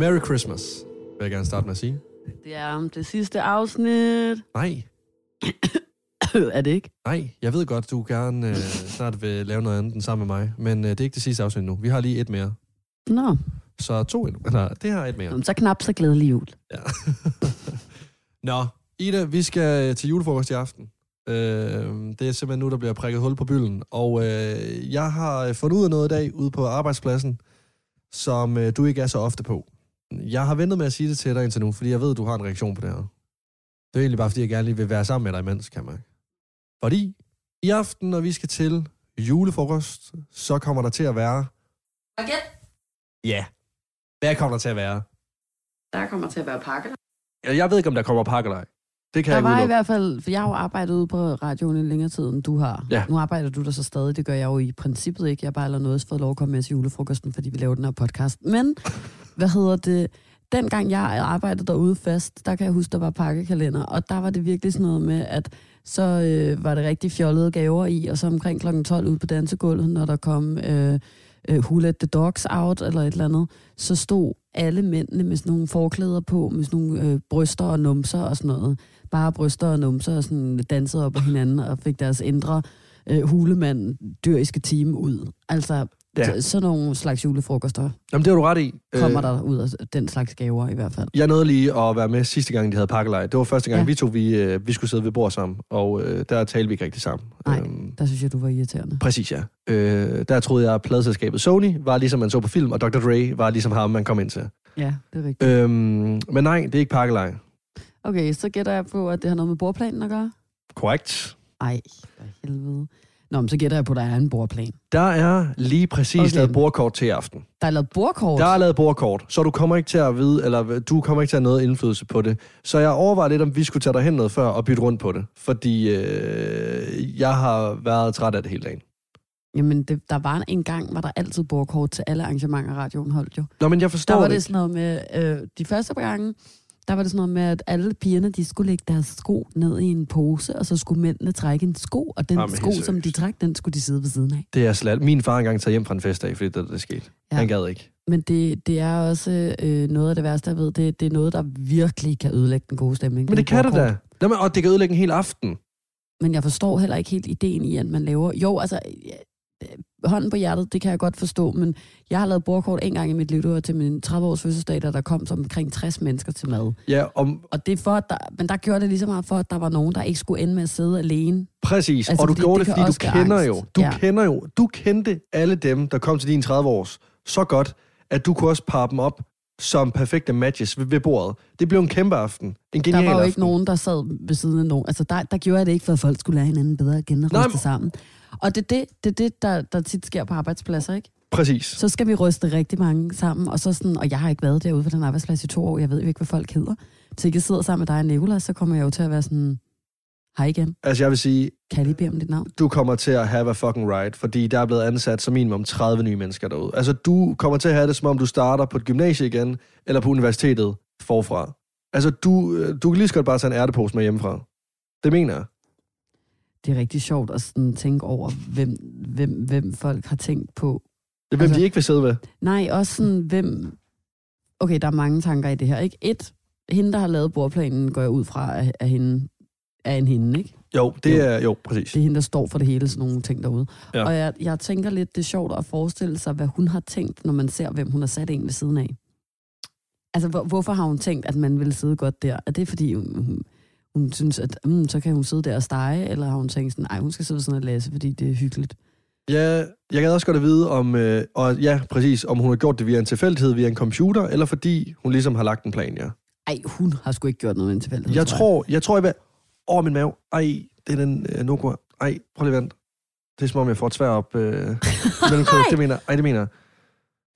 Merry Christmas, vil jeg gerne starte med at sige. Det er om det sidste afsnit. Nej, er det ikke? nej, jeg ved godt, du gerne øh, snart vil lave noget andet end sammen med mig, men øh, det er ikke det sidste afsnit nu. Vi har lige et mere. Nå, Så to endnu. Eller, det er et mere. Jamen, så knap så glædelig jul. Ja. Nå, Ida, vi skal til julefrokost i aften. Øh, det er simpelthen nu, der bliver prikket hul på bylden. Og øh, jeg har fundet ud af noget i dag ude på arbejdspladsen, som øh, du ikke er så ofte på. Jeg har ventet med at sige det til dig indtil nu, fordi jeg ved, du har en reaktion på det her. Det er egentlig bare, fordi jeg gerne lige vil være sammen med dig imens, kan man. Fordi i aften, når vi skal til julefrokost, så kommer der til at være... Baguette. Ja. Hvad kommer der til at være? Der kommer til at være pakke. Jeg jeg ved ikke, om der kommer pakkelej. Det kan Der jeg ikke var i udelukke. hvert fald, for jeg har jo arbejdet ude på radioen i længere tid, end du har. Ja. Nu arbejder du der så stadig, det gør jeg jo i princippet ikke. Jeg har bare eller noget fået lov at komme med til julefrokosten, fordi vi laver den her podcast. Men, hvad hedder det? Dengang jeg arbejdede derude fast, der kan jeg huske, der var pakkekalender, og der var det virkelig sådan noget med, at så øh, var det rigtig fjollede gaver i, og så omkring kl. 12 ude på dansegulvet, når der kom øh, øh, Who Let the Dogs Out eller et eller andet, så stod alle mændene med sådan nogle forklæder på, med sådan nogle øh, bryster og numser og sådan noget. Bare bryster og numser og sådan dansede op på hinanden og fik deres indre øh, hulemand dyriske team ud. Altså, Ja. sådan nogle slags julefrokoster Jamen, det har du ret i. kommer Øh, der ud af den slags gaver i hvert fald. Jeg nåede lige at være med sidste gang, de havde pakkelej. Det var første gang, ja. Vi to vi, øh, vi skulle sidde ved bord sammen, og øh, der talte vi ikke rigtig sammen. Nej. Øhm, Der synes jeg, du var irriterende. præcis, ja. Øh, der troede jeg, at pladselskabet Sony var ligesom man så på film, og Dr. Dre var ligesom ham, man kom ind til. Ja, det er rigtigt. Øhm, men nej, det er ikke pakkelej. Okay, så gætter jeg på, at det har noget med bordplanen at gøre. Korrekt. Ej, for helvede. Nå, men så gætter jeg på, at der er en bordplan. Der er lige præcis okay. Lavet bordkort til aften. Der er lavet bordkort. Der er lavet bordkort, så du kommer ikke til at vide, eller du kommer ikke til at have noget indflydelse på det. Så jeg overvejer lidt, om vi skulle tage dig hen noget før og bytte rundt på det. Fordi øh, jeg har været træt af det hele dagen. Jamen, det, der var en gang, var der altid bordkort til alle arrangementer, radioen holdt jo. Nå, men jeg forstår Der var det. det sådan noget med, øh, de første gange, der var det sådan noget med, at alle pigerne, de skulle lægge deres sko ned i en pose, og så skulle mændene trække en sko, og den Jamen, sko, som de trak, den skulle de sidde ved siden af. Det er slet. Min far engang taget hjem fra en festdag, fordi det, det skete. Ja. Han gad ikke. Men det, det er også øh, noget af det værste, jeg ved. Det, det er noget, der virkelig kan ødelægge den gode stemning. Men det kan det da. Jamen, og det kan ødelægge en hel aften. Men jeg forstår heller ikke helt ideen i, at man laver... Jo, altså, hånden på hjertet, det kan jeg godt forstå, men jeg har lavet bordkort en gang i mit liv, det var til min 30-års fødselsdag, da der kom som omkring 60 mennesker til mad. Ja, om, Og det er for, at der, men der gjorde det lige så meget for, at der var nogen, der ikke skulle ende med at sidde alene. præcis. Altså, og du fordi gjorde det det, fordi du kender angst. jo. Du Ja. kender jo. Du kendte alle dem, der kom til din 30-års så godt, at du kunne også parre dem op som perfekte matches ved, ved bordet. Det blev en kæmpe aften. En Der genial var jo aften. ikke nogen, der sad ved siden af nogen. Altså, der, der gjorde jeg det ikke, for at folk skulle lære hinanden bedre at kende og sammen. Og det er det, det, det der, der tit sker på arbejdspladser, ikke? Præcis. Så skal vi ryste rigtig mange sammen, og så sådan, og jeg har ikke været derude på den arbejdsplads i to år, jeg ved jo ikke, hvad folk hedder. Så jeg sidder sammen med dig og Nicolas, så kommer jeg jo til at være sådan, hej igen, Altså, jeg vil sige, kan lige bede om dit navn? du kommer til at have a fucking right, fordi der er blevet ansat som minimum 30 nye mennesker derude. Altså, du kommer til at have det, som om du starter på et gymnasie igen, eller på universitetet forfra. Altså, du, øh, du kan lige så godt bare tage en ærtepose med hjemmefra. Det mener jeg. Det er rigtig sjovt at sådan tænke over, hvem, hvem, hvem folk har tænkt på. Det hvem Altså- de ikke vil sidde ved. Nej, også sådan, hvem... Okay, der er mange tanker i det her, ikke? Et, hende, der har lavet bordplanen, går jeg ud fra, er, er, hende, er en hende, ikke? Jo, det Jo. er... Jo, præcis. Det er hende, der står for det hele, sådan nogle ting derude. Ja. Og jeg, jeg tænker lidt, det er sjovt at forestille sig, hvad hun har tænkt, når man ser, hvem hun har sat en ved siden af. Altså, hvor, hvorfor har hun tænkt, at man ville sidde godt der? Er det, fordi hun, hun, synes, at mm, så kan hun sidde der og stege? Eller har hun tænkt sådan, nej, hun skal sidde ved siden af Lasse, fordi det er hyggeligt? Ja, jeg gad også godt at vide, om, øh, og ja, præcis, om hun har gjort det via en tilfældighed, via en computer, eller fordi hun ligesom har lagt en plan, ja. Ej, hun har sgu ikke gjort noget med en tilfældighed. Jeg tror, jeg tror, jeg vil... Åh, min mave. Ej, det er den øh, Nokia. Ej, prøv lige at vente. Det er som om, jeg får et svær op øh. Det mener. Ej, det mener jeg.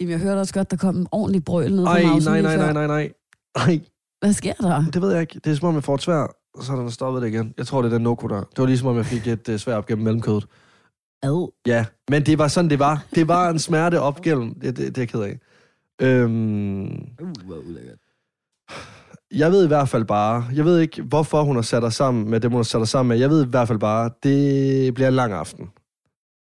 Jamen, jeg hørte også godt, der kom en ordentlig brøl ned Ej, fra mausen nej, nej, nej, nej, nej. Ej, Hvad sker der? det ved jeg ikke. Det er som om, jeg får et svær, og så er den stoppet det igen. Jeg tror, det er den Nokia der. Det var ligesom om, jeg fik et øh, svær op gennem mellemkødet. Ad. Ja, men det var sådan, det var. Det var en smerte op gennem. Det, det, det er jeg ked af. Øhm, Uh, hvor ulækkert. jeg ved i hvert fald bare, jeg ved ikke, hvorfor hun har sat sig sammen med dem, hun har sat sig sammen med. Jeg ved i hvert fald bare, det bliver en lang aften.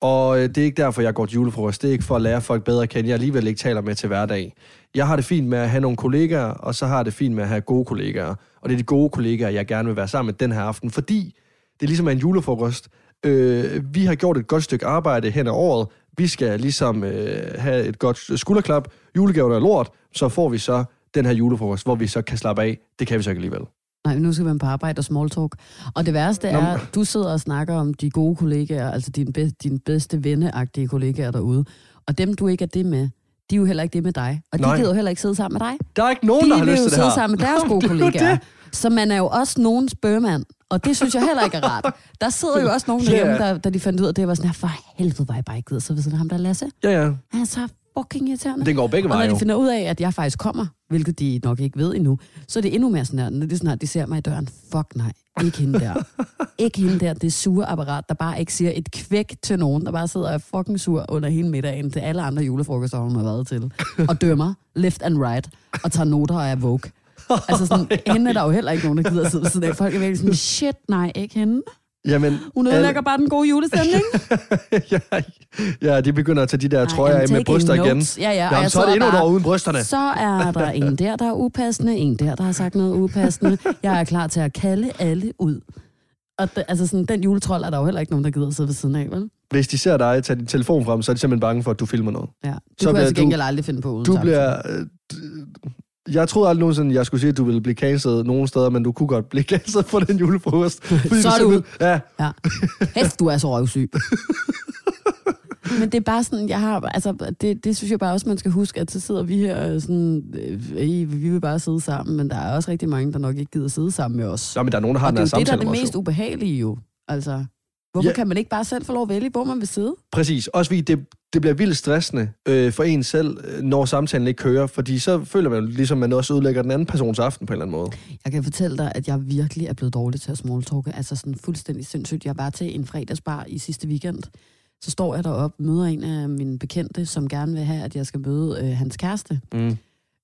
Og øh, det er ikke derfor, jeg går til julefrokost. Det er ikke for at lære folk bedre at kende. Jeg alligevel ikke taler med til hverdag. Jeg har det fint med at have nogle kollegaer, og så har jeg det fint med at have gode kollegaer. Og det er de gode kollegaer, jeg gerne vil være sammen med den her aften, fordi det er ligesom en julefrokost. Øh, vi har gjort et godt stykke arbejde hen ad året. Vi skal ligesom øh, have et godt skulderklap. Julegaverne er lort. Så får vi så den her julefrokost, hvor vi så kan slappe af. Det kan vi så ikke alligevel. Nej, nu skal man på arbejde og small talk. Og det værste er, men- du sidder og snakker om de gode kollegaer, altså dine, be, dine bedste venneagtige kollegaer derude. Og dem, du ikke er det med, de er jo heller ikke det med dig. Og de Nej. gider jo heller ikke sidde sammen med dig. Der er ikke nogen, De der har vil lyst jo til det sidde her. sammen med deres gode er jo kollegaer. det. Så man er jo også nogens bøgemand. Og det synes jeg heller ikke er rart. Der sidder jo også nogen Ja. derhjemme, der, der de fandt ud af, det var sådan her, for helvede var jeg bare ikke gider så ved siden af ham der er Lasse. Ja, ja. Han er så fucking irriterende. Den går begge Og når veje de finder ud af, at jeg faktisk kommer, hvilket de nok ikke ved endnu, så er det endnu mere sådan her, når det er sådan her, de ser mig i døren, fuck nej, ikke hende der. ikke hende der, det sure apparat, der bare ikke siger et kvæk til nogen, der bare sidder og er fucking sur under hele middagen til alle andre julefrokoster, hun har været til, og dømmer left and right, og tager noter og er woke. Altså sådan, hende er der jo heller ikke nogen, der gider sidde ved siden af. Folk er virkelig sådan, shit, nej, ikke hende. Jamen, Hun ødelægger bare den gode julestemning. ja, ja, de begynder at tage de der Nej, trøjer af med bryster igen. Ja, ja, Jamen, så er det endnu år uden brysterne. Så er der en der, der er upassende, en der, der har sagt noget upassende. Jeg er klar til at kalde alle ud. Og det, altså sådan, den juletrold er der jo heller ikke nogen, der gider at sidde ved siden af, vel? Hvis de ser dig tage din telefon frem, så er de simpelthen bange for, at du filmer noget. Ja. Det Så kunne bliver jeg til gengæld aldrig finde på uden Du bliver... Øh, jeg troede aldrig nogensinde, jeg skulle sige, at du ville blive cancelled nogen steder, men du kunne godt blive cancelled på den julefrokost. Fordi Så er du simpelthen- Ja, Ja. Hæft, du er så røvsyg. Men det er bare sådan, jeg har, altså, det, det synes jeg bare også, man skal huske, at så sidder vi her øh, sådan, øh, vi vil bare sidde sammen, men der er også rigtig mange, der nok ikke gider sidde sammen med os. Nå, men der er nogen, der har og den det her er jo det, der er samtale det mest ubehagelige jo. Altså, hvorfor Ja. kan man ikke bare selv få lov at vælge, hvor man vil sidde? Præcis. Også fordi det, det bliver vildt stressende øh, for en selv, øh, når samtalen ikke kører, fordi så føler man ligesom, at man også udlægger den anden persons aften på en eller anden måde. Jeg kan fortælle dig, at jeg virkelig er blevet dårlig til at smalltalke. Altså sådan fuldstændig sindssygt. Jeg var til en fredagsbar i sidste weekend. Så står jeg deroppe, møder en af mine bekendte, som gerne vil have, at jeg skal møde øh, hans kæreste. Mm.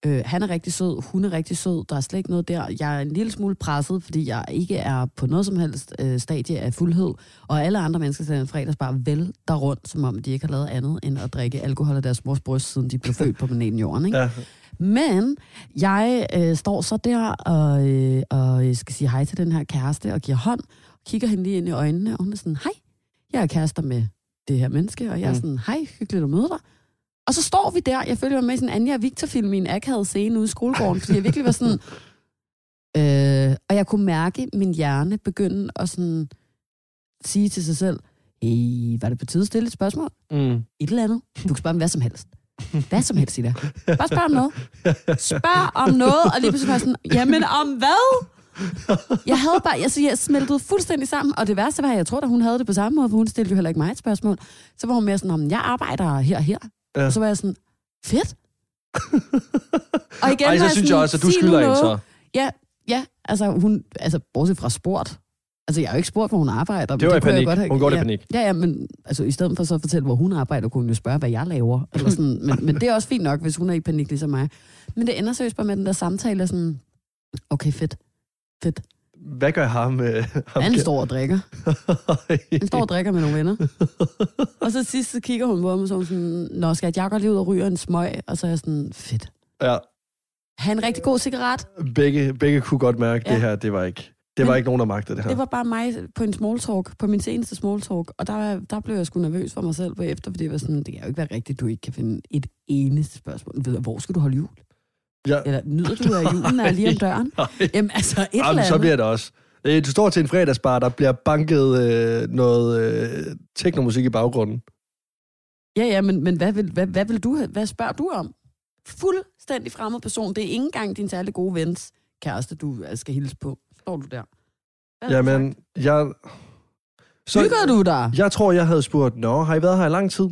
Øh, han er rigtig sød, hun er rigtig sød, der er slet ikke noget der. Jeg er en lille smule presset, fordi jeg ikke er på noget som helst øh, stadie af fuldhed, og alle andre mennesker til en fredagsbar vælter rundt, som om de ikke har lavet andet end at drikke alkohol af deres mors bryst, siden de blev født på planeten Jorden. Ikke? Ja. Men jeg øh, står så der og, øh, og skal sige hej til den her kæreste og giver hånd, kigger hende lige ind i øjnene, og hun er sådan, hej, jeg er kærester med det her menneske, og jeg er Mm. sådan, hej, hyggeligt at møde dig. Og så står vi der, jeg følger mig med i sådan en Anja og Victor-film i en akavet scene ude i skolegården, fordi jeg virkelig var sådan... Øh, og jeg kunne mærke min hjerne begynde at sådan sige til sig selv, hey, var det på tide at stille et spørgsmål? Mm. Et eller andet. Du kan spørge om hvad som helst. Hvad som helst, Ida. Bare spørg om noget. Spørg om noget, og lige pludselig var jeg sådan, jamen om hvad? Jeg havde bare, altså jeg smeltede fuldstændig sammen, og det værste var, at jeg tror, at hun havde det på samme måde, for hun stillede jo heller ikke mig et spørgsmål. Så var hun mere sådan, om jeg arbejder her og her. Ja. Og så var jeg sådan, fedt. og igen Ej, så jeg synes sådan, jeg også, at du skylder en noget. så. Ja, ja, altså hun, altså bortset fra sport. Altså jeg har jo ikke spurgt, hvor hun arbejder. Det var i kunne jeg panik. godt have- Hun går i ja, panik. Ja, ja, men altså, i stedet for så at fortælle, hvor hun arbejder, kunne hun jo spørge, hvad jeg laver. Eller sådan. Men, men det er også fint nok, hvis hun er i panik ligesom mig. Men det ender seriøst bare med den der samtale, sådan, okay, fedt, fedt. Hvad gør ham? Øh, ham Han står og drikker. Han står og drikker med nogle venner. Og så sidst så kigger hun på mig, og så hun sådan, Nå, skal jeg godt lige ud og ryge en smøg? Og så er jeg sådan, fedt. ja, Ha' en rigtig god cigaret. begge, begge kunne godt mærke, Ja. det her, det var ikke... Det var Men- ikke nogen, der magtede det her. Det var bare mig på en small talk, på min seneste small talk, og der, der blev jeg sgu nervøs for mig selv bagefter, fordi jeg var sådan, det kan jo ikke være rigtigt, du ikke kan finde et eneste spørgsmål. Ved Hvor skal du holde jul? Ja. Eller nyder du, at julen er lige om døren? Nej. Jamen altså, et eller Jamen, andet. så bliver det også. Øh, Du står til en fredagsbar, der bliver banket øh, noget øh, teknomusik i baggrunden. Ja, ja, men, men hvad, vil, hvad, hvad, vil du, hvad spørger du om? Fuldstændig fremmed person. Det er ikke engang din særlig gode vens kæreste, du øh, skal hilse på. Står du der? Hvad Jamen, jeg... sagt? Hygger du dig? Jeg tror, jeg havde spurgt, Nå, har I været her i lang tid?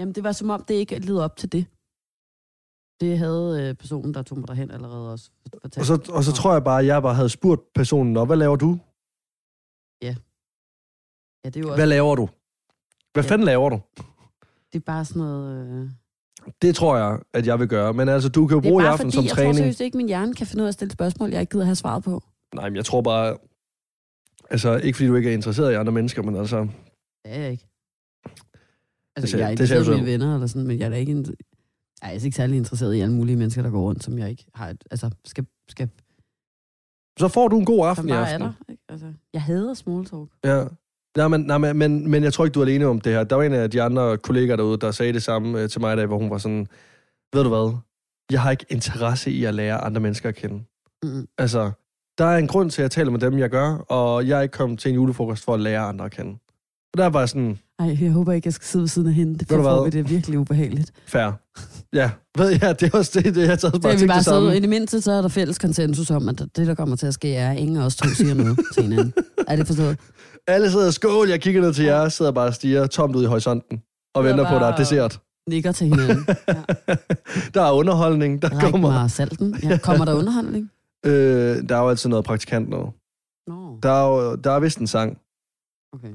Jamen, det var som om, det ikke led op til det. Det havde øh, personen, der tog mig derhen allerede også fortalt. Og så, og så tror jeg bare, at jeg bare havde spurgt personen, Nå, hvad laver du? Ja, det er jo også, Hvad laver du? Hvad Ja. fanden laver du? det er bare sådan noget... Øh... Det tror jeg, at jeg vil gøre. Men altså, du kan jo Det er bruge i bare aften fordi, som jeg tror træning. seriøst ikke, min hjerne kan finde ud af at stille spørgsmål, jeg ikke gider have svaret på. Nej, men jeg tror bare... Altså, ikke fordi du ikke er interesseret i andre mennesker, men altså... Det er jeg ikke. Altså, ser- jeg er det ser interesseret i mine venner, eller sådan, men jeg er da ikke, jeg er altså ikke særlig interesseret i alle mulige mennesker, der går rundt, som jeg ikke har, et, altså, skal, skal, Så får du en god aften i bare er aften. der. Altså, jeg hader small talk. Ja. Nej, men, nej, men, men, men jeg tror ikke, du er alene om det her. Der var en af de andre kollegaer derude, der sagde det samme øh, til mig i dag, hvor hun var sådan, ved du hvad, jeg har ikke interesse i at lære andre mennesker at kende. Mm. Altså, der er en grund til, at jeg taler med dem, jeg gør, og jeg er ikke kommet til en julefrokost for at lære andre at kende. Og der var jeg sådan, Ej, jeg håber ikke, jeg skal sidde ved siden af hende. Det vi det er virkelig ubehageligt. fair. Ja, ved jeg, det er også det, det jeg har taget bare er vi bare det siddet, i det mindste, så er der fælles konsensus om, at det, der kommer til at ske, er, at ingen af os to siger noget til hinanden. Er det forstået? Alle sidder skål, jeg kigger ned til jer, sidder bare og stiger tomt ud i horisonten, og Sidder venter på, at der er dessert. Nikker til hinanden. Ja. der er underholdning, der Ræk kommer... mig salten. Ja. Kommer der underholdning? Øh, der er jo altid noget praktikant noget. Nå, Der er, jo, der er vist en sang. okay.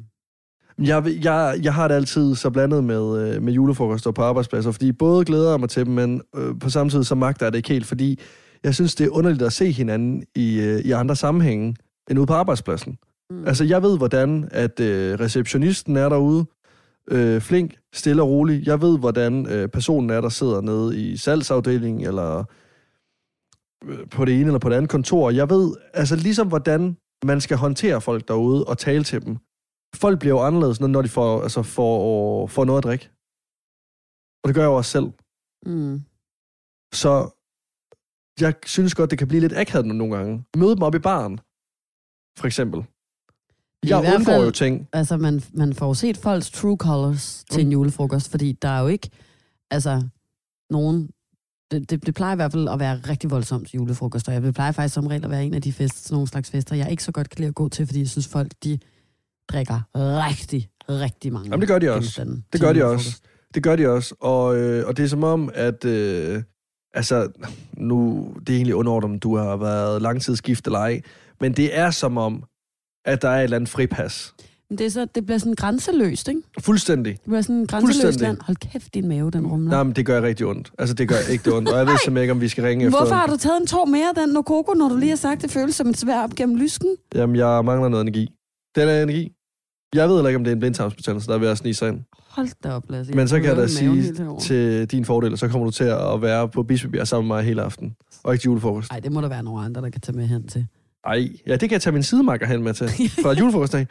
Jeg, jeg, jeg har det altid så blandet med, øh, med julefrokoster på arbejdspladser, fordi både glæder jeg mig til dem, men øh, på samme tid så magter jeg det ikke helt, fordi jeg synes, det er underligt at se hinanden i, øh, i andre sammenhænge end ude på arbejdspladsen. Mm. Altså, jeg ved, hvordan at øh, receptionisten er derude, øh, flink, stille og rolig. Jeg ved, hvordan øh, personen er, der sidder nede i salgsafdelingen, eller øh, på det ene eller på det andet kontor. Jeg ved, altså ligesom, hvordan man skal håndtere folk derude og tale til dem. Folk bliver jo anderledes, når- de får, altså får, får noget at drikke. Og det gør jeg jo også selv. Mm. Så jeg synes godt, det kan blive lidt akavet nogle gange. Møde dem op i baren, for eksempel. I Jeg hvert undgår fald- jo ting. Altså, man, man får set folks true colors til en Mm. julefrokost, fordi der er jo ikke, altså, nogen... Det, det, det plejer i hvert fald at være rigtig voldsomt til julefrokoster. Jeg plejer faktisk som regel at være en af de fest, sådan nogle slags fester, jeg ikke så godt kan lide at gå til, fordi jeg synes, folk de drikker rigtig, rigtig mange Jamen, det gør de også. genstande Det gør de også. Det gør de også. Og, øh, og det er som om, at... Øh, altså, nu... Det er egentlig underordnet, om du har været langtidsgift eller ej. Men det er som om, at der er et eller andet fripas. Men det, er så, det bliver sådan grænseløst, ikke? Fuldstændig. Det bliver sådan grænseløst land. Hold kæft, din mave, den rumler. Nej, men det gør rigtig ondt. Altså, det gør ikke det ondt. Og jeg ved simpelthen ikke, om vi skal ringe efter... Hvorfor har du taget en tår mere den Nokoko, når du lige har sagt, det føles som et svær op gennem lysken? Jamen, jeg mangler noget energi. Den er energi. Jeg ved heller ikke, om det er en blindtarmsbetændelse, der er ved at snige sig ind. Hold da op, Lasse. Men så kan jeg da sige til din fordel, så kommer du til at være på Bispebjerg sammen med mig hele aften. Og ikke til julefrokost. Ej, det må der være nogle andre, der kan tage med hen til. Ej, ja, det kan jeg tage min sidemakker hen med til. Fra julefrokostdag. Ved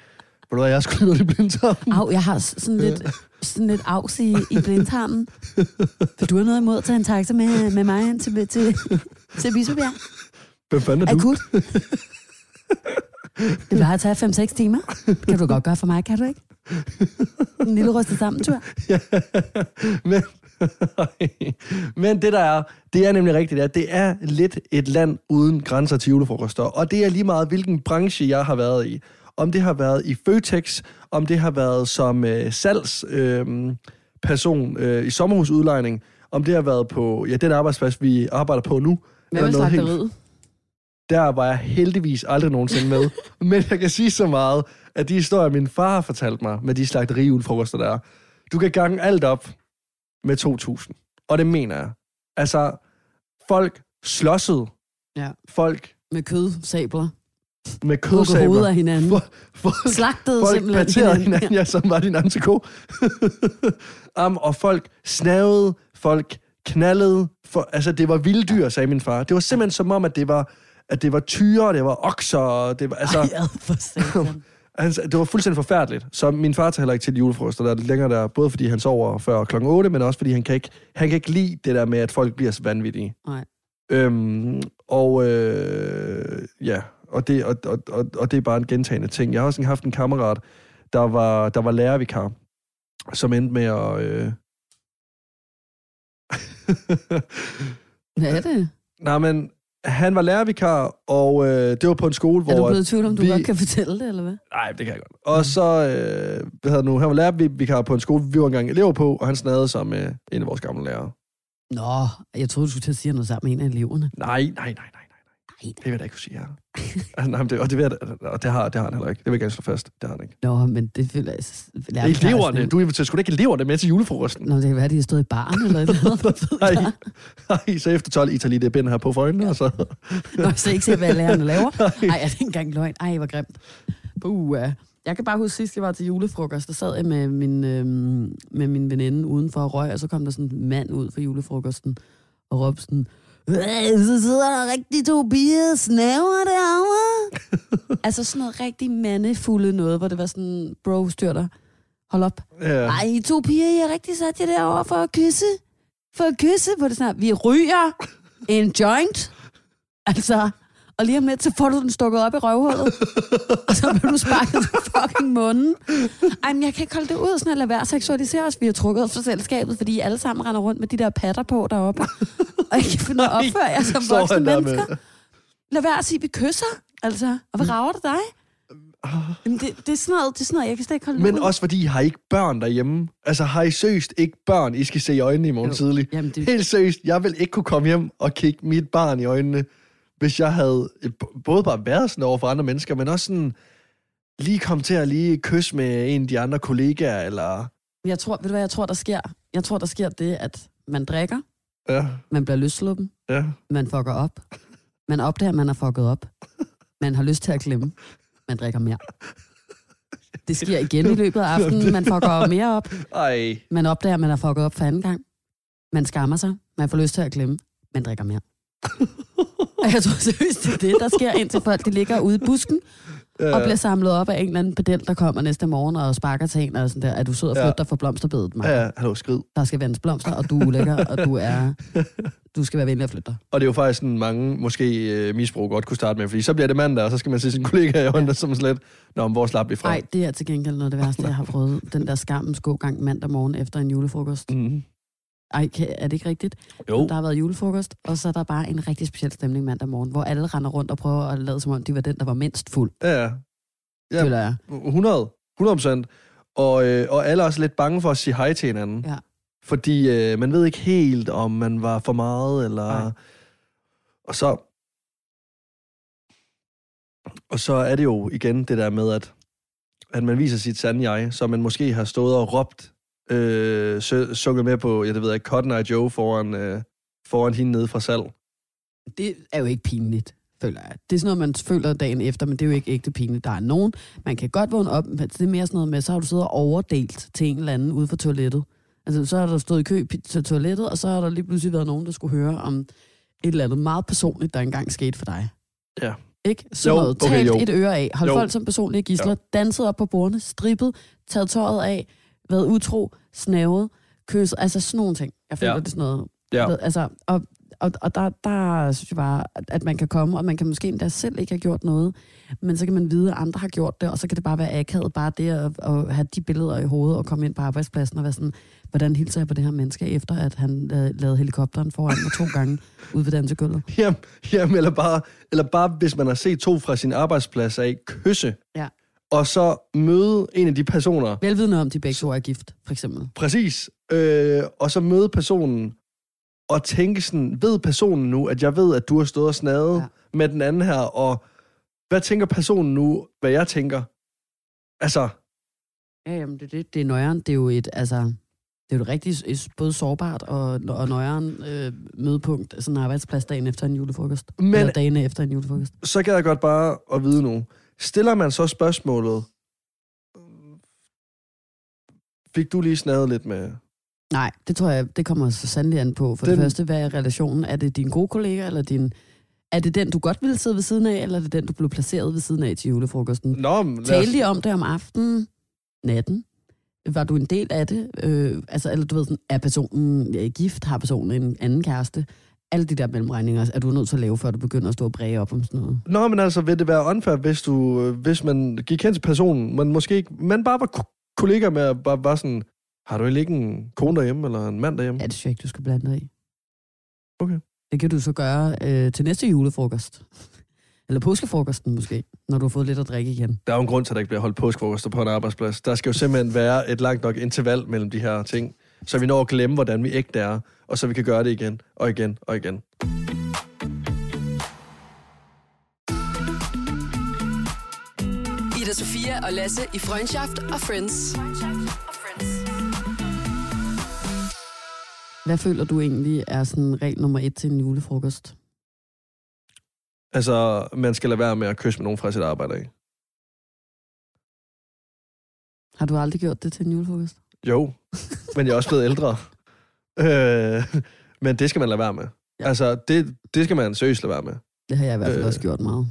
du hvad, jeg skulle noget i blindtarmen. Au, jeg har sådan lidt, sådan lidt afs i, i blindtarmen. Vil du have noget imod at tage en taxa med, med mig hen til, til, til Bispebjerg? Hvem fanden er du? Akut. Det plejer at tage 5-6 timer. Kan du godt gøre for mig, kan du ikke? En lille rystet sammen tur. Ja, men, men det der er, det er nemlig rigtigt, at det er lidt et land uden grænser til julefrokoster. Og det er lige meget, hvilken branche jeg har været i. Om det har været i Føtex, om det har været som øh, salgsperson øh, person, øh, i sommerhusudlejning, om det har været på ja, den arbejdsplads, vi arbejder på nu. Hvad med eller noget helt slagteriet? Der var jeg heldigvis aldrig nogensinde med. Men jeg kan sige så meget, at de historier, min far har fortalt mig med de slagteriulefrokoster der, du kan gange alt op med 2.000. Og det mener jeg. Altså, folk slåssede. Ja. Folk Med kød, sabler. med Hugge kødsabler. af hinanden. For, for, Slagtede folk simpelthen parterede hinanden, ja, som var din antiko. um, og folk snavede, folk knaldede. For, altså, det var vilde dyr, sagde min far. Det var simpelthen som om, at det var, at det var tyre, det var okser, og det var, altså, Ej, for altså, det var fuldstændig forfærdeligt. Så min far tager heller ikke til julefrokoster, der er lidt længere der, både fordi han sover før klokken 8, men også fordi han kan ikke, han kan ikke lide det der med, at folk bliver så vanvittige. Nej. Øhm, og øh, ja, og det, og, og, og, og det er bare en gentagende ting. Jeg har også haft en kammerat, der var, der var lærervikar, som endte med at... Øh... Hvad er det? Nej, men han var lærervikar, og øh, det var på en skole, hvor... Er du blevet i tvivl, om du vi- godt kan fortælle det, eller hvad? Nej, det kan jeg godt. Og så, øh, hvad hedder nu, han var lærervikar på en skole, vi var engang elever på, og han snadede sig med en af vores gamle lærere. Nå, jeg troede, du skulle til at sige noget sammen med en af eleverne. Nej, nej, nej, nej, nej. Nej. Det vil jeg da ikke kunne sige her. altså, nej, det, og det, vil jeg, da- og det, har, det har han heller ikke. Det vil jeg gerne slå fast. Det har han ikke. Nå, men det føler jeg... jeg Eleverne, du inviterer sgu da ikke eleverne med til julefrokosten. Nå, det kan være, de har stået i baren eller et eller andet. Hvad ved Nej, jeg? nej, så efter 12 Italy, det er bind her på for øjnene, og så... Nå, så ikke se, hvad lærerne laver. Ej, er det ikke engang løgn? Ej, hvor grimt. Puh, uh. Jeg kan bare huske sidst, jeg var til julefrokost, der sad jeg med min, øh, med min veninde udenfor og røg, og så kom der sådan en mand ud for julefrokosten og råbte sådan, "Øh, så sidder der rigtig to piger og snaver derovre. altså sådan noget rigtig mandefulde noget, hvor det var sådan, bro, styr dig. Hold op. Ja. Ej, I to piger, I har rigtig sat jer derovre for at kysse. For at kysse, hvor det sådan, vi ryger en joint. Altså, og lige om lidt, så får du den stukket op i røvhullet. og så bliver du sparket til fucking munden. Ej, men jeg kan ikke holde det ud, sådan at lade være seksualisere os. Vi har trukket os fra selskabet, fordi I alle sammen render rundt med de der patter på deroppe. og I kan finde opføre jer som voksne mennesker. med- Lad være at sige, at vi kysser. Altså, og hvad rager det dig? Jamen, det, det, er sådan noget, det er sådan noget, jeg kan slet ikke holde Ah. Men ud. også fordi, I har ikke børn derhjemme. Altså, har I seriøst ikke børn, I skal se i øjnene i morgen Jo. tidlig? Jamen, det, Helt seriøst, jeg vil ikke kunne komme hjem og kigge mit barn i øjnene, hvis jeg havde både bare været sådan over for andre mennesker, men også sådan lige komme til at lige kysse med en af de andre kollegaer, eller... Jeg tror, ved du hvad jeg tror, der sker? Jeg tror, der sker det, at man drikker, Ja, man bliver løsluppen, ja. man fucker op, man opdager, at man har fucket op, man har lyst til at klemme, man drikker mere. Det sker igen i løbet af aftenen, man fucker mere op, Ej, man opdager, at man har fucket op for anden gang, man skammer sig, man får lyst til at klemme, man drikker mere. Og jeg tror seriøst, det er det, der sker, indtil folk de ligger ude i busken, ja. og bliver samlet op af en eller anden pedel, der kommer næste morgen og sparker til en, og sådan der, er du sød og Ja. flytte dig for blomsterbedet, Mark? Ja, hallo, skrid. der skal vandes blomster, og du er ulækker, og du er... Du skal være venlig at flytte dig. Og det er jo faktisk sådan, mange måske øh, misbrug godt kunne starte med, fordi så bliver det mandag, og så skal man se sin kollega i øjnene, som slet, Nå, men hvor slap vi fra? Nej, det er til gengæld noget af det værste, jeg har prøvet. Den der skammens gågang mandag morgen efter en julefrokost. Mm. Ej, er det ikke rigtigt? Jo, Der har været julefrokost, og så er der bare en rigtig speciel stemning mandag morgen, hvor alle render rundt og prøver at lade som om, de var den, der var mindst fuld, ja, ja. Ja. føler jeg. 100, 100 procent. Og, øh, og alle er også lidt bange for at sige hej til hinanden. Ja. Fordi øh, man ved ikke helt, om man var for meget, eller... Nej. Og så... Og så er det jo igen det der med, at, at man viser sit sande jeg, så man måske har stået og råbt, øh, sø- sunget med på, jeg det ved jeg, Cotton Eye Joe foran, øh, foran hende nede fra salg. Det er jo ikke pinligt, føler jeg. Det er sådan noget, man føler dagen efter, men det er jo ikke ægte pinligt. Der er nogen, man kan godt vågne op, men det er mere sådan noget med, så har du siddet og overdelt til en eller anden ude for toilettet. Altså, så har der stået i kø til toilettet, og så har der lige pludselig været nogen, der skulle høre om et eller andet meget personligt, der engang skete for dig. Ja. Ikke? Så Jo, noget. okay, Talt jo. et øre af. Hold Jo. folk som personlige gisler. Ja. Danset op på bordene. Strippet. Taget tøjet af. Været utro. Snavet. Kysset. Altså sådan nogle ting. Jeg føler, Ja. det er sådan noget. Ja. Ved, altså, og, og, og der, der synes jeg bare, at, man kan komme, og man kan måske endda selv ikke have gjort noget, men så kan man vide, at andre har gjort det, og så kan det bare være akavet, bare det at, at have de billeder i hovedet, og komme ind på arbejdspladsen og være sådan, hvordan hilser jeg på det her menneske, efter at han øh, lavede helikopteren foran mig to gange ude ved dansegulvet. Jamen, jamen eller, bare, eller bare, hvis man har set to fra sin arbejdsplads af, kysse, Ja. Og så møde en af de personer, Velvidende om, de begge to er gift, for eksempel. Præcis. Øh, og så møde personen og tænke sådan, ved personen nu, at jeg ved, at du har stået og snadet Ja. med den anden her, og hvad tænker personen nu, hvad jeg tænker? Altså, Ja, jamen, det, er det, det er nøjeren. Det er jo et, altså, det er jo et rigtig både sårbart og, og nøjeren øh, mødepunkt, sådan en arbejdsplads dagen efter en julefrokost. Men, Eller dagen efter en julefrokost. så kan jeg godt bare at vide nu. Stiller man så spørgsmålet, fik du lige snadet lidt med... Nej, det tror jeg, det kommer så sandelig an på. For den... Det første, hvad er relationen? Er det din gode kollega, eller din... Er det den, du godt ville sidde ved siden af, eller er det den, du blev placeret ved siden af til julefrokosten? Nå, men os, Talte de om det om aftenen, natten? Var du en del af det? Øh, altså, eller du ved sådan, er personen øh, gift? Har personen en anden kæreste? Alle de der mellemregninger er du nødt til at lave, før du begynder at stå og bræge op om sådan noget. Nå, men altså, vil det være unfair, hvis, du, øh, hvis man gik hen til personen, men måske ikke, man bare var ko- kollega med, at bare var sådan, har du ikke en kone derhjemme, eller en mand derhjemme? Ja, det synes jeg ikke, du skal blande dig i. Okay. Det kan du så gøre øh, til næste julefrokost. Eller påskefrokosten måske, når du har fået lidt at drikke igen. Der er jo en grund til, at der ikke bliver holdt påskefrokoster på en arbejdsplads. Der skal jo simpelthen være et langt nok interval mellem de her ting, så vi når at glemme, hvordan vi ægte er, og så vi kan gøre det igen, og igen, og igen. Ida Sofia og Lasse i Freundschaft og Friends. Hvad føler du egentlig er sådan regel nummer et til en julefrokost? Altså, man skal lade være med at kysse med nogen fra sit arbejde, ikke? Har du aldrig gjort det til en julefrokost? Jo, men jeg er også blevet ældre. Øh, men det skal man lade være med. Ja. Altså, det, det skal man seriøst lade være med. Det har jeg i hvert fald øh. Også gjort meget.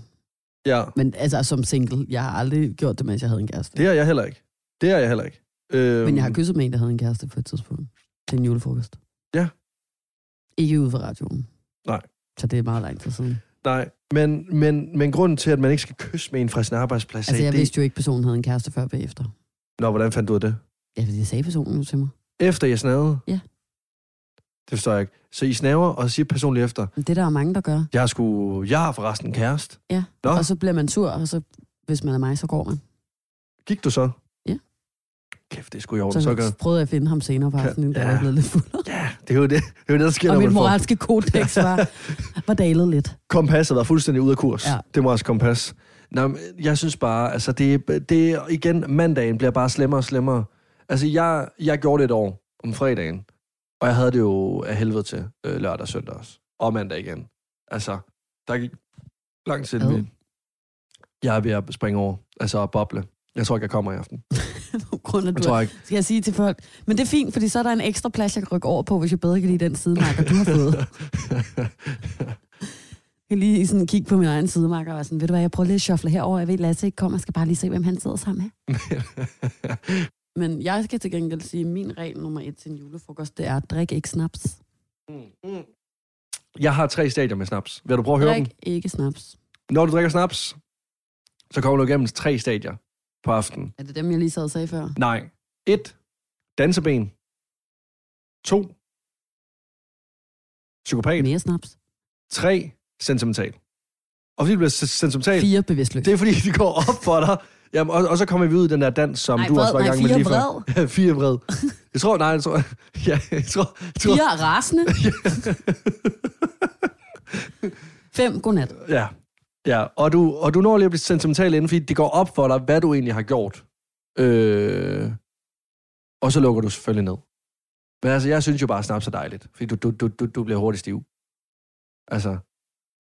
Ja, Men altså som single, jeg har aldrig gjort det, mens jeg havde en kæreste. det er jeg heller ikke. Det er jeg heller ikke. Øh, Men jeg har kysset med en, der havde en kæreste på et tidspunkt. Til en julefrokost. Ja. Ikke ude for radioen. Nej. Så det er meget lang tid siden. Nej, men, men, men grunden til, at man ikke skal kysse med en fra sin arbejdsplads, Altså, jeg det... vidste jo ikke, personen havde en kæreste før og bagefter. Nå, hvordan fandt du det? Ja, det sagde personen jo til mig. Efter jeg snavede? Ja. Det forstår jeg ikke. Så I snaver, og så siger personligt efter, Men det der er mange, der gør. jeg har, sgu, jeg har forresten en kæreste. Ja. Nå, Og så bliver man sur, og så, hvis man er mig, så går man. gik du så? Ja. Kæft, det er i orden. Så, Så, så gør... prøvede jeg at finde ham senere på aftenen, da ja. jeg var blevet lidt fuld. Ja, det er jo det, det, er jo det der sker, Og når mit man får... moralske kodex var, var dalet lidt. Kompasset var fuldstændig ude af kurs. Ja. Det må også kompas. Nå, men jeg synes bare, altså det, det igen, mandagen bliver bare slemmere og slemmere. Altså jeg, jeg gjorde det et år om fredagen, og jeg havde det jo af helvede til øh, lørdag og søndag også. Og mandag igen. Altså, der gik lang tid med. Jeg er ved at springe over, altså at boble. Jeg tror ikke, jeg kommer i aften. Grund af, Jeg du tror ikke. skal jeg sige til folk. Men det er fint, fordi så er der en ekstra plads, jeg kan rykke over på, hvis jeg bedre kan lide den sidemarker, du har fået. Jeg kan lige sådan kigge på min egen sidemarker og være sådan, ved du hvad, jeg prøver lige at shuffle herover. Jeg ved, Lasse ikke kommer. Jeg skal bare lige se, hvem han sidder sammen med. Men jeg skal til gengæld sige, at min regel nummer et til en julefrokost, det er, at drik ikke snaps. jeg har tre stadier med snaps. Vil du prøve at høre dem? Drik ikke snaps. Når du drikker snaps, så kommer du igennem tre stadier på aftenen. Er det dem, jeg lige sad og sagde før? Nej. 1. Danseben. 2. Psykopat. Mere snaps. 3. Sentimental. Og fordi du bliver sentimental, Fire bevidstløs. det er fordi, det går op for dig. Jamen, og, og så kommer vi ud i den der dans, som Nej, du også var i vred. gang Nej, med lige før. Ja, fire vred. Jeg tror, nej, jeg tror, ja, jeg tror, jeg tror, Fire rasende. Fem godnat. Ja, ja. Og, du, og du når lige at blive sentimental inden, fordi det går op for dig, hvad du egentlig har gjort. Øh, og så lukker du selvfølgelig ned. Men altså, jeg synes jo bare, at snaps er dejligt, fordi du, du, du, du, du bliver hurtigt stiv. Altså,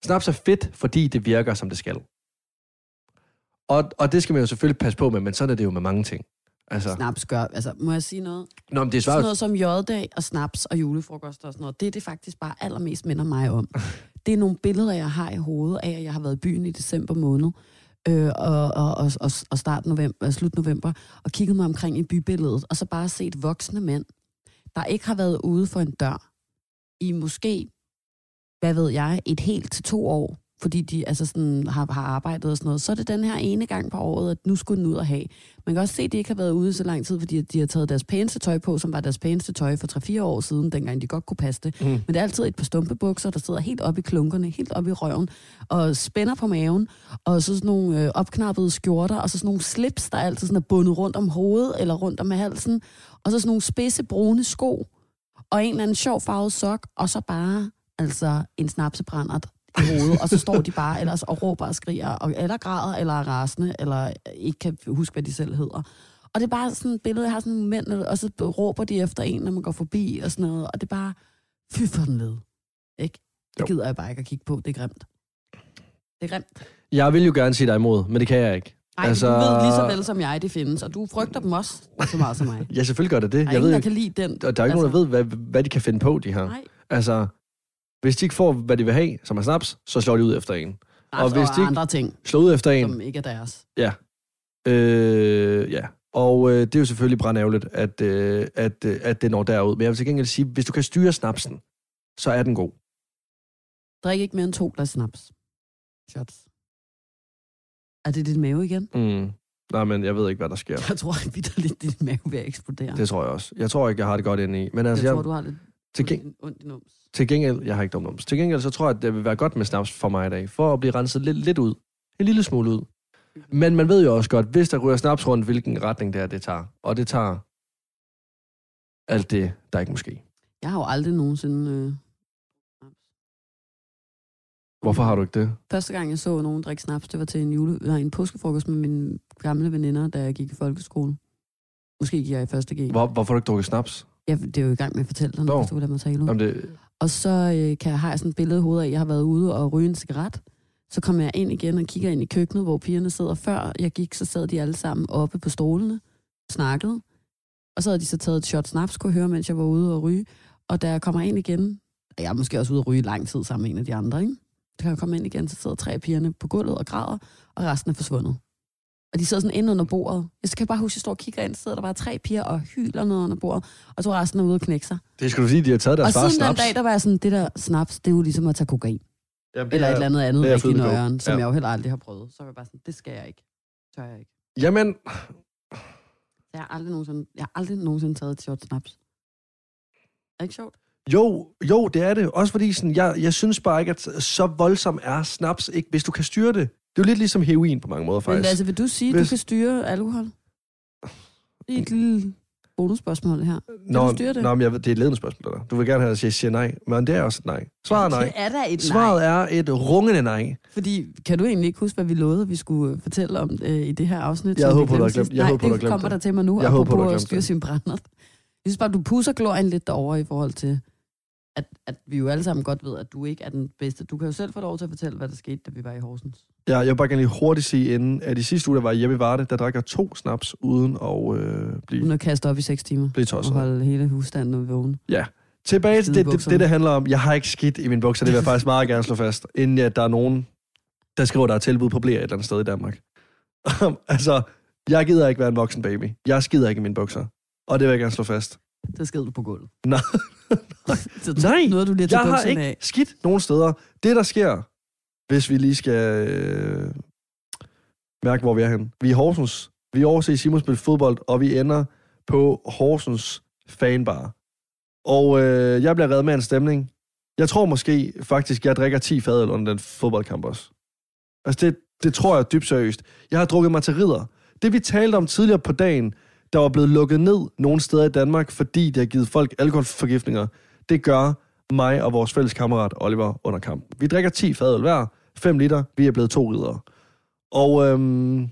snaps er fedt, fordi det virker, som det skal. Og, og det skal man jo selvfølgelig passe på med, men sådan er det jo med mange ting. Altså, Snaps gør, altså må jeg sige noget? nå, men det er Sådan svært. noget som J-dag og snaps og julefrokoster og sådan noget, det er det faktisk bare allermest minder mig om. Det er nogle billeder, jeg har i hovedet af, at jeg har været i byen i december måned, øh, og, og, og, og, og start november, slut november, og kigget mig omkring i bybilledet, og så bare set voksne mænd, der ikke har været ude for en dør i måske, hvad ved jeg, et helt til to år, fordi de altså sådan, har, har arbejdet og sådan noget, så er det den her ene gang på året, at nu skulle den ud og have. Man kan også se, at de ikke har været ude så lang tid, fordi de har taget deres pæneste tøj på, som var deres pæneste tøj for 3-4 år siden, dengang de godt kunne passe det. Mm. Men det er altid et par stumpebukser, der sidder helt oppe i klunkerne, helt oppe i røven, og spænder på maven, og så sådan nogle øh, opknappede skjorter, og så sådan nogle slips, der altid sådan er bundet rundt om hovedet eller rundt om halsen, og så sådan nogle spidse brune sko, og en eller anden sjov farvet sok, og så bare altså en snapsebrændert i hovedet, og så står de bare ellers og råber og skriger, og, eller græder, eller er rasende, eller ikke kan huske, hvad de selv hedder. Og det er bare sådan et billede, jeg har sådan nogle mænd, og så råber de efter en, når man går forbi, og sådan noget, og det er bare, fy for den led. Ikke? Det Jo. gider jeg bare ikke at kigge på, det er grimt. Det er grimt. Jeg vil jo gerne sige dig imod, men det kan jeg ikke. Ej, Altså- altså... du ved lige så vel som jeg, det findes, og du frygter dem også så meget som mig. Ja, selvfølgelig gør det det. Der er Jeg ingen, ved der ikke, kan lide den. og der er ikke altså, nogen, der ved, hvad, hvad de kan finde på, de her. Nej, Altså, hvis de ikke får, hvad de vil have, som er snaps, så slår de ud efter en. og, Og hvis de ikke- andre ting, Slå ud efter en, som ikke er deres. ja. Øh, ja. Og øh, det er jo selvfølgelig brændærgerligt, at, øh, at, øh, at det når derud. Men jeg vil til gengæld sige, hvis du kan styre snapsen, så er den god. Drik ikke mere end to glas snaps. Shots. Er det din mave igen? Mm. Nej, men jeg ved ikke, hvad der sker. Jeg tror ikke, at din mave at eksplodere. Det tror jeg også. Jeg tror ikke, jeg har det godt inde i. Men altså, jeg jeg, tror, du har lidt til, geng- ondt- i nums. til gengæld, jeg har ikke dumt Til gengæld, så tror jeg, at det vil være godt med snaps for mig i dag, for at blive renset lidt, lidt ud. En lille smule ud. Men man ved jo også godt, hvis der ryger snaps rundt, hvilken retning det er, det tager. Og det tager alt det, der ikke måske. Jeg har jo aldrig nogensinde... Øh... Hvorfor har du ikke det? Første gang, jeg så nogen drikke snaps, det var til en, jule, nej, en påskefrokost med mine gamle veninder, da jeg gik i folkeskole. Måske gik jeg i første G. Hvor, hvorfor har du ikke drukket snaps? Ja, det er jo i gang med at fortælle dig, Nå. når du vil lade mig tale ud. Jamen det, Og så øh, kan jeg have sådan et billede i hovedet af, at jeg har været ude og ryge en cigaret. Så kommer jeg ind igen og kigger ind i køkkenet, hvor pigerne sidder. Før jeg gik, så sad de alle sammen oppe på stolene. snakkede. Og så havde de så taget et shot snaps, kunne jeg høre, mens jeg var ude og ryge. Og da jeg kommer ind igen, og jeg er måske også ude og ryge lang tid sammen med en af de andre, ikke? Da jeg kommer ind igen, så sidder tre af pigerne på gulvet og græder, og resten er forsvundet. Og de sidder sådan inde under bordet. Jeg skal bare huske, at jeg står og kigger ind, så sidder der bare tre piger og hyler ned under bordet, og tror resten er ude og knække sig. Det skal du sige, de har taget Og deres fars siden den snaps. dag, der var jeg sådan, det der snaps, det er jo ligesom at tage kokain. Jamen, Eller er- et eller andet andet coke. nøjeren, som Ja. jeg jo heller aldrig har prøvet. Så var jeg bare sådan, det skal jeg ikke. Tør jeg ikke. Jamen, Jeg har aldrig nogensinde, jeg har aldrig nogensinde taget et shot snaps. Er det ikke sjovt? jo, jo, det er det. Også fordi, sådan, jeg, jeg synes bare ikke, at så voldsom er snaps ikke, hvis du kan styre det. Det er jo lidt ligesom heroin på mange måder, Men faktisk. Lasse, vil du sige, at Hvis- du kan styre alkohol? Det er et lille bonusspørgsmål her. Nå, du styre det? Nå, men jeg, ved- det er et ledende spørgsmål, der. Du vil gerne have, at jeg siger nej, men det er også et nej. Svaret er nej. Det er da et Svaret nej. er et rungende nej. Fordi, kan du egentlig ikke huske, hvad vi lovede, at vi skulle øh, fortælle om øh, i det her afsnit? Jeg håber, du har glemt- jeg Nej, håber, det kommer der til mig nu, Jeg håber, du har at styre sin brændert. Jeg synes bare, du pusser glorien lidt derovre i forhold til, at, at vi jo alle sammen godt ved, at du ikke er den bedste. Du kan jo selv få lov til at fortælle, hvad der skete, da vi var i Horsens. Ja, jeg vil bare gerne lige hurtigt sige, inden at i sidste uge, der var Jeppe Varde, der drak jeg to snaps, uden at øh, blive, Uden at kaste op i seks timer. blive Og tosset. holde hele husstanden vågen. Tilbage til det, det, det, det handler om. Jeg har ikke skidt i mine bukser, det vil jeg faktisk meget gerne slå fast. Inden at der er nogen, der skriver, der er tilbud på blære et eller andet sted i Danmark. altså, jeg gider ikke være en voksen baby. Jeg skider ikke i mine bukser. Og det vil jeg gerne slå fast. Så sked du på gulvet. Nej. Nej, Noget, du lige Jeg har ikke af. skidt nogen steder. Det, der sker, hvis vi lige skal øh, mærke, hvor vi er henne. Vi er Horsens. Vi er overset Simon spille fodbold, og vi ender på Horsens fanbar. Og øh, jeg bliver reddet med en stemning. Jeg tror måske faktisk, jeg drikker 10 fadøl under den fodboldkamp også. Altså, det, det tror jeg dybt seriøst. Jeg har drukket mig til ridder. Det, vi talte om tidligere på dagen, der var blevet lukket ned nogle steder i Danmark, fordi det har givet folk alkoholforgiftninger, det gør mig og vores fælles kammerat Oliver under kampen. Vi drikker 10 fadøl hver, 5 liter, vi er blevet to riddere. Og øhm,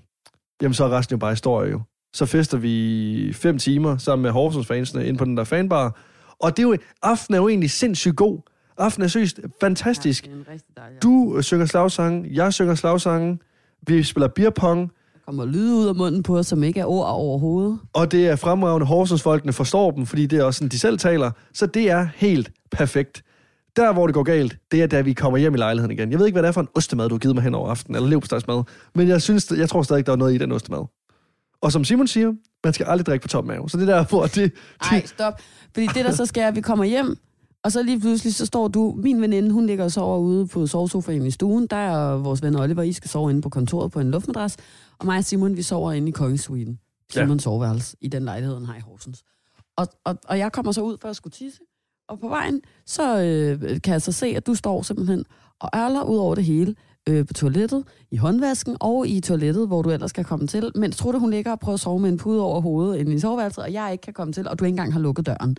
jamen, så er resten jo bare historie jo. Så fester vi fem timer sammen med Horsens fansene ind på den der fanbar. Og det er jo, aften er jo egentlig sindssygt god. Aften er seriøst fantastisk. Ja, er Du synger slagsange, jeg synger slagsange, vi spiller beerpong, kommer lyde ud af munden på som ikke er ord overhovedet. og det er fremragende, Horsens folkene forstår dem, fordi det er også sådan, de selv taler. Så det er helt perfekt. Der, hvor det går galt, det er, da vi kommer hjem i lejligheden igen. Jeg ved ikke, hvad det er for en ostemad, du har givet mig hen over aftenen, eller leverpostejsmad, men jeg, synes, jeg tror stadig, der er noget i den ostemad. Og som Simon siger, man skal aldrig drikke på tom mave. Så det er der, hvor det... Nej, stop. Fordi det, der så sker, er, at vi kommer hjem, og så lige pludselig, så står du, min veninde, hun ligger og sover ude på sovesofaen i stuen. Der er vores ven Oliver, I skal sove inde på kontoret på en luftmadras. Og mig og Simon, vi sover inde i kongesuiten. Ja. Simons soveværelse i den lejlighed, han har i Horsens. Og, og, og jeg kommer så ud for at skulle tisse. Og på vejen, så øh, kan jeg så se, at du står simpelthen og ærler ud over det hele øh, på toilettet, i håndvasken og i toilettet, hvor du ellers skal komme til. Mens Trutte, hun ligger og prøver at sove med en pude over hovedet inde i soveværelset, og jeg ikke kan komme til, og du ikke engang har lukket døren.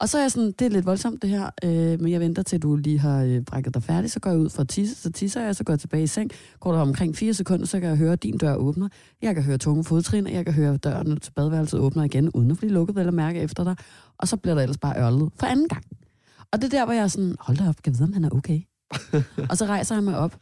Og så er jeg sådan, det er lidt voldsomt det her, øh, men jeg venter til, du lige har øh, brækket dig færdig, så går jeg ud for at tisse, så tisser jeg, så går jeg tilbage i seng, går der omkring fire sekunder, så kan jeg høre, at din dør åbner, jeg kan høre tunge fodtrin, og jeg kan høre, at døren til badeværelset åbner igen, uden at blive lukket, at mærke efter dig, og så bliver der ellers bare ørlet for anden gang. Og det er der, hvor jeg er sådan, hold da op, kan vide, om han er okay? og så rejser jeg mig op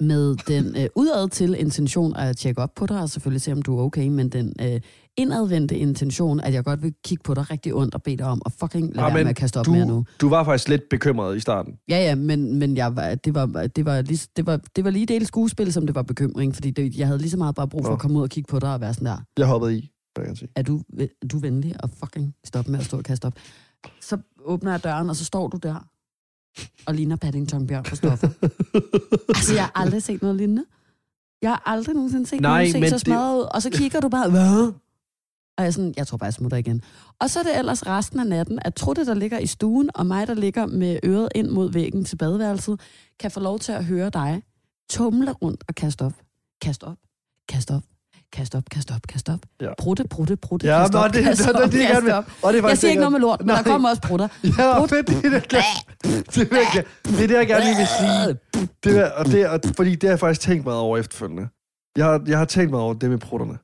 med den øh, udad til intention at tjekke op på dig, og selvfølgelig se, om du er okay, men den øh, indadvendte intention, at jeg godt vil kigge på dig rigtig ondt og bede dig om at fucking lade Ah, være med at kaste op mere nu. Du, du var faktisk lidt bekymret i starten. Ja, ja, men, men jeg var, det, var, det, var lige, det, var, det var lige del skuespil, som det var bekymring, fordi det, jeg havde lige så meget bare brug for Nå. at komme ud og kigge på dig og være sådan der, Jeg hoppede i, jeg gerne sige. er du, er du venlig og fucking stop med at stå og kaste op. Så åbner jeg døren, og så står du der og ligner Paddington Bjørn for stoffer. altså, jeg har aldrig set noget lignende. Jeg har aldrig nogensinde set Nej, nogen se så smadret ud. Og så kigger du bare, hvad? Og jeg er sådan, jeg tror bare, jeg smutter igen. Og så er det ellers resten af natten, at Trutte, der ligger i stuen, og mig, der ligger med øret ind mod væggen til badeværelset, kan få lov til at høre dig tumle rundt og kaste op. Kast op, kast op, kast op, kast op, kast op. Ja. Prutte, prutte, prutte, Ja, kast op, det- kast det- op, det- det er kast op. Og det er Jeg siger ikke det, noget med lort, men der Nej. kommer også prutter. Ja, fedt, det er det, det, er det er det, jeg gerne lige vil sige. Det er, og det, og, fordi det har jeg faktisk tænkt meget over efterfølgende. Jeg har, jeg har tænkt meget over det med prutterne.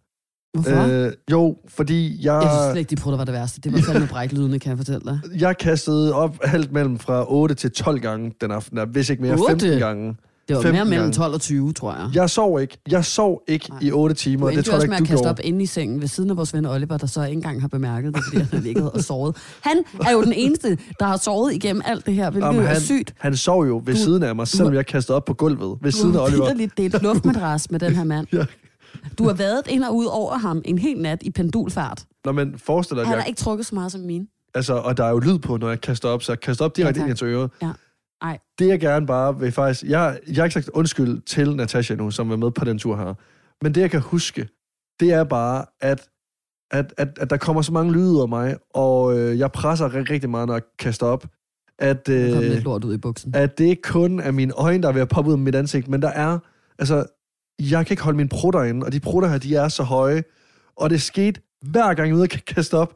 Hvorfor? Øh, jo, fordi jeg, Jeg synes slet ikke, de prutter var det værste. Det var fandme bræklydende, kan jeg fortælle dig. jeg kastede op alt mellem fra 8 til 12 gange den aften, der, hvis ikke mere 8? 15 gange. Det Det var 15 mere mellem gange. 12 og 20, tror jeg. Jeg sov ikke. Jeg sov ikke Nej. i 8 Du timer. Det endte tror jeg ikke, du kaste op inde i sengen ved siden af vores ven Oliver, der så ikke engang har bemærket det, fordi han har ligget og sovet. Han er jo den eneste, der har sovet igennem alt det her, hvilket Jamen, jo er han, sygt. han sov jo ved Du- siden af mig, selvom jeg kastede op på gulvet. Ved Du siden af Oliver. vitterligt delt luftmadras med den her mand. Ja. Du har været ind og ud over ham en hel nat i pendulfart. Når man forestiller, at Han jeg har ikke trukket så meget som mine. Altså, og der er jo lyd på, når jeg kaster op, så jeg kaster op direkte Ja, tak. ind i øret. Ja. Ej. Det jeg gerne bare vil faktisk... Jeg, jeg har ikke sagt undskyld til Natasha nu, som var med på den tur her. Men det jeg kan huske, det er bare, at, at, at, at der kommer så mange lyde af mig, og øh, jeg presser rigtig, rigtig meget, når jeg kaster op. At, øh, lidt lort ud i buksen. at det ikke kun er mine øjne, der er ved at poppe ud af mit ansigt, men der er... Altså, jeg kan ikke holde mine prutter inde, og de prutter her, de er så høje. Og det skete hver gang, jeg er ude og kaste op.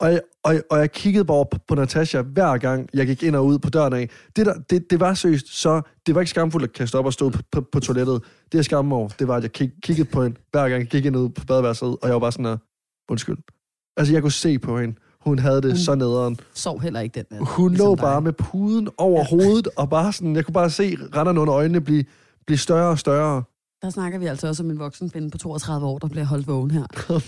Og jeg, og, og jeg kiggede bare på, på Natasha hver gang, jeg gik ind og ud på døren af. Det, der, det, det var seriøst, så det var ikke skamfuldt at kaste op og stå på, på, på toilettet. Det jeg skamme over, det var, at jeg kig, kiggede på hende, hver gang jeg gik ind og ud på badeværelset, og jeg var bare sådan her, undskyld. Altså, jeg kunne se på hende. Hun havde det Hun- så nederen. Sov heller ikke den nat. Hun ligesom lå dig. bare med puden over hovedet, og bare sådan, jeg kunne bare se randerne under øjnene blive, blive større og større. Der snakker vi altså også om en voksen kvinde på 32 år, der bliver holdt vågen her.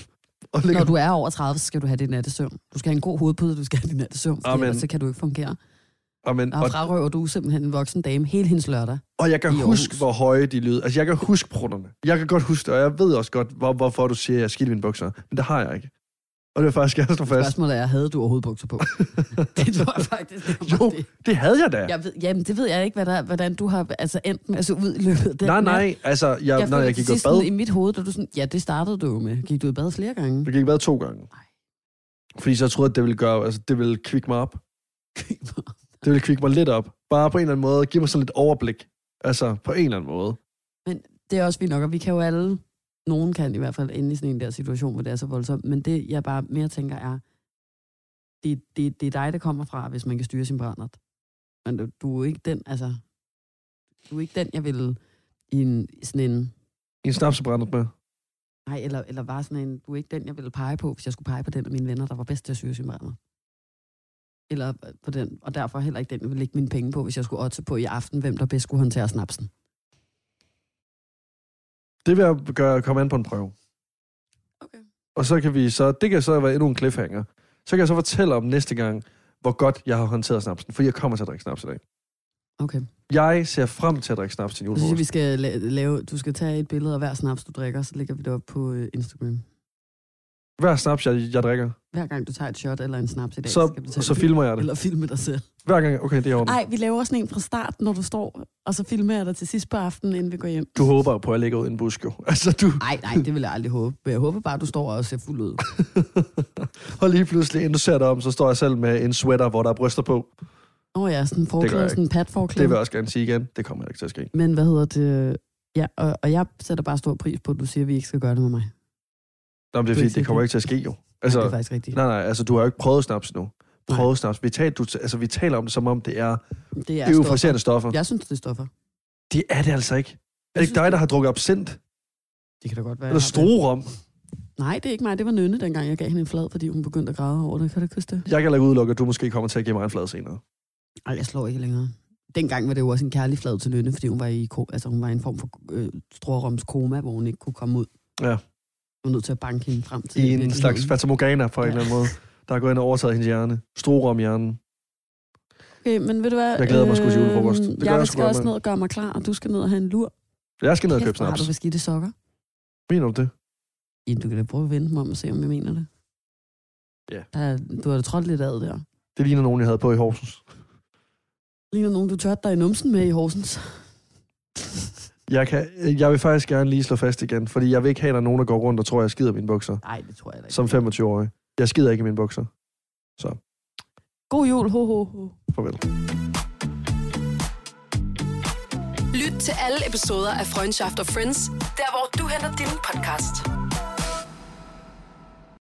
Og Når du er over 30, så skal du have din nattesøvn. Du skal have en god hovedpude, du skal have din nattesøvn, for ellers så kan du ikke fungere. Amen, og, frarøver du simpelthen en voksen dame hele hendes lørdag. og jeg kan Aarhus. huske, hvor høje de lyder. Altså, jeg kan huske prutterne. Jeg kan godt huske det, og jeg ved også godt, hvor, hvorfor du siger, at jeg skidt mine bukser. Men det har jeg ikke. Og det vil faktisk gerne stå fast. Spørgsmålet er, havde du overhovedet bukser på? det tror jeg faktisk, det var Jo, det. det havde jeg da. Jeg ved, jamen, det ved jeg ikke, hvad der, hvordan du har altså, at se ud i løbet af den nej, nej, altså, jeg, Jeg, når jeg gik i bad, I mit hoved, da du sådan, ja, det startede du jo med. Gik du i bad flere gange? jeg gik i bad to gange. Fordi så troede jeg, at det ville gøre, altså, det ville kvikke mig op. Det ville kvikke mig lidt op. Bare på en eller anden måde. Give mig sådan lidt overblik. Altså, på en eller anden måde. det er også fint nok, og vi kan jo alle, nogen kan i hvert fald ende i sådan en der situation, hvor det er så voldsomt, men det jeg bare mere tænker er, det, det, det er dig, der kommer fra, hvis man kan styre sin brændert. Men du, du er ikke den, altså, du er ikke den, jeg vil i en, i sådan en, En snapsebrændet med. nej, eller, eller bare sådan en, du er ikke den, jeg ville pege på, hvis jeg skulle pege på den af mine venner, der var bedst til at styre sin brændert. Eller på den, og derfor heller ikke den, jeg ville lægge mine penge på, hvis jeg skulle otte på i aften, hvem der bedst skulle håndtere snapsen. Det vil jeg gøre, komme an på en prøve. Okay. Og så kan vi så, det kan så være endnu en cliffhanger. Så kan jeg så fortælle om næste gang, hvor godt jeg har håndteret snapsen. For jeg kommer til at drikke snaps i dag. Okay. Jeg ser frem til at drikke snaps til Jeg synes, julefrokost. vi skal la- lave, du skal tage et billede af hver snaps, du drikker, så lægger vi det op på øh, Instagram. Hver snaps, jeg, jeg drikker, Hver gang du tager et shot eller en snaps i dag, så, skal du tage så filmer jeg det. Eller filme dig selv. Hver gang, okay, det er i orden. Nej, vi laver sådan en fra start, når du står, og så filmer jeg dig til sidst på aftenen, inden vi går hjem. Du håber på, at jeg ligger ud i en busk, jo. Altså, du Nej, nej, det vil jeg aldrig håbe. Jeg håber bare, at du står og ser fuld ud. og lige pludselig, inden du ser dig om, så står jeg selv med en sweater, hvor der er bryster på. Åh oh, ja, sådan en jeg forklæde, sådan en Det vil jeg også gerne sige igen. Det kommer ikke til at ske. Men hvad hedder det? Ja, og, og jeg sætter bare stor pris på, at du siger, at vi ikke skal gøre det med mig. Nå, men det er fordi, det kommer ikke til at ske, jo. Altså, Altså, det er faktisk rigtigt. nej, nej, altså, du har jo ikke prøvet snaps. Nej. Prøvet snaps. Vi taler, du, altså, vi taler om det, som om det er Det er euforiserende stoffer. Jeg synes, det er stoffer. Det er det altså ikke. Er det ikke dig, der har drukket absint? Det kan da godt være. Eller strorum? Nej, det er ikke mig. Det var Nynne, dengang jeg gav hende en flad, fordi hun begyndte at græde over det. Kan du huske det? Jeg kan heller ikke udelukke, at du måske kommer til at give mig en flad senere. Nej, jeg slår ikke længere. Dengang var det jo også en kærlig flad til Nynne, fordi hun var i, altså, hun var i en form for øh, strorums koma, hvor hun ikke kunne komme ud. Ja. Jeg var nødt til at banke hende frem til I en slags fatamorgana på en Ja. eller anden måde. Der er gået ind og overtaget hendes hjerne. Strorum hjernen. Okay, men ved du hvad? Jeg glæder mig sgu til julefrokost. Det jeg, jeg skal også med. ned og gøre mig klar, og du skal ned og have en lur. Jeg skal ned og købe hvor har snaps. du beskidte sokker? Mener du det? Ja, du kan da prøve at vente mig om og se, om jeg mener det. Ja. Der, er- du har da trådt lidt ad der. Det ligner nogen, jeg havde på i Horsens. Ligner nogen, du tørte dig i numsen med i Horsens. Jeg, kan, jeg vil faktisk gerne lige slå fast igen, fordi jeg vil ikke have, at der er nogen, der går rundt og tror, at jeg skider i mine bukser. Nej, det tror jeg da ikke. Som 25-årig. Jeg skider ikke i mine bukser. God jul, ho, ho, ho. Farvel. Lyt til alle episoder af Freundschaft og Friends, der hvor du henter din podcast.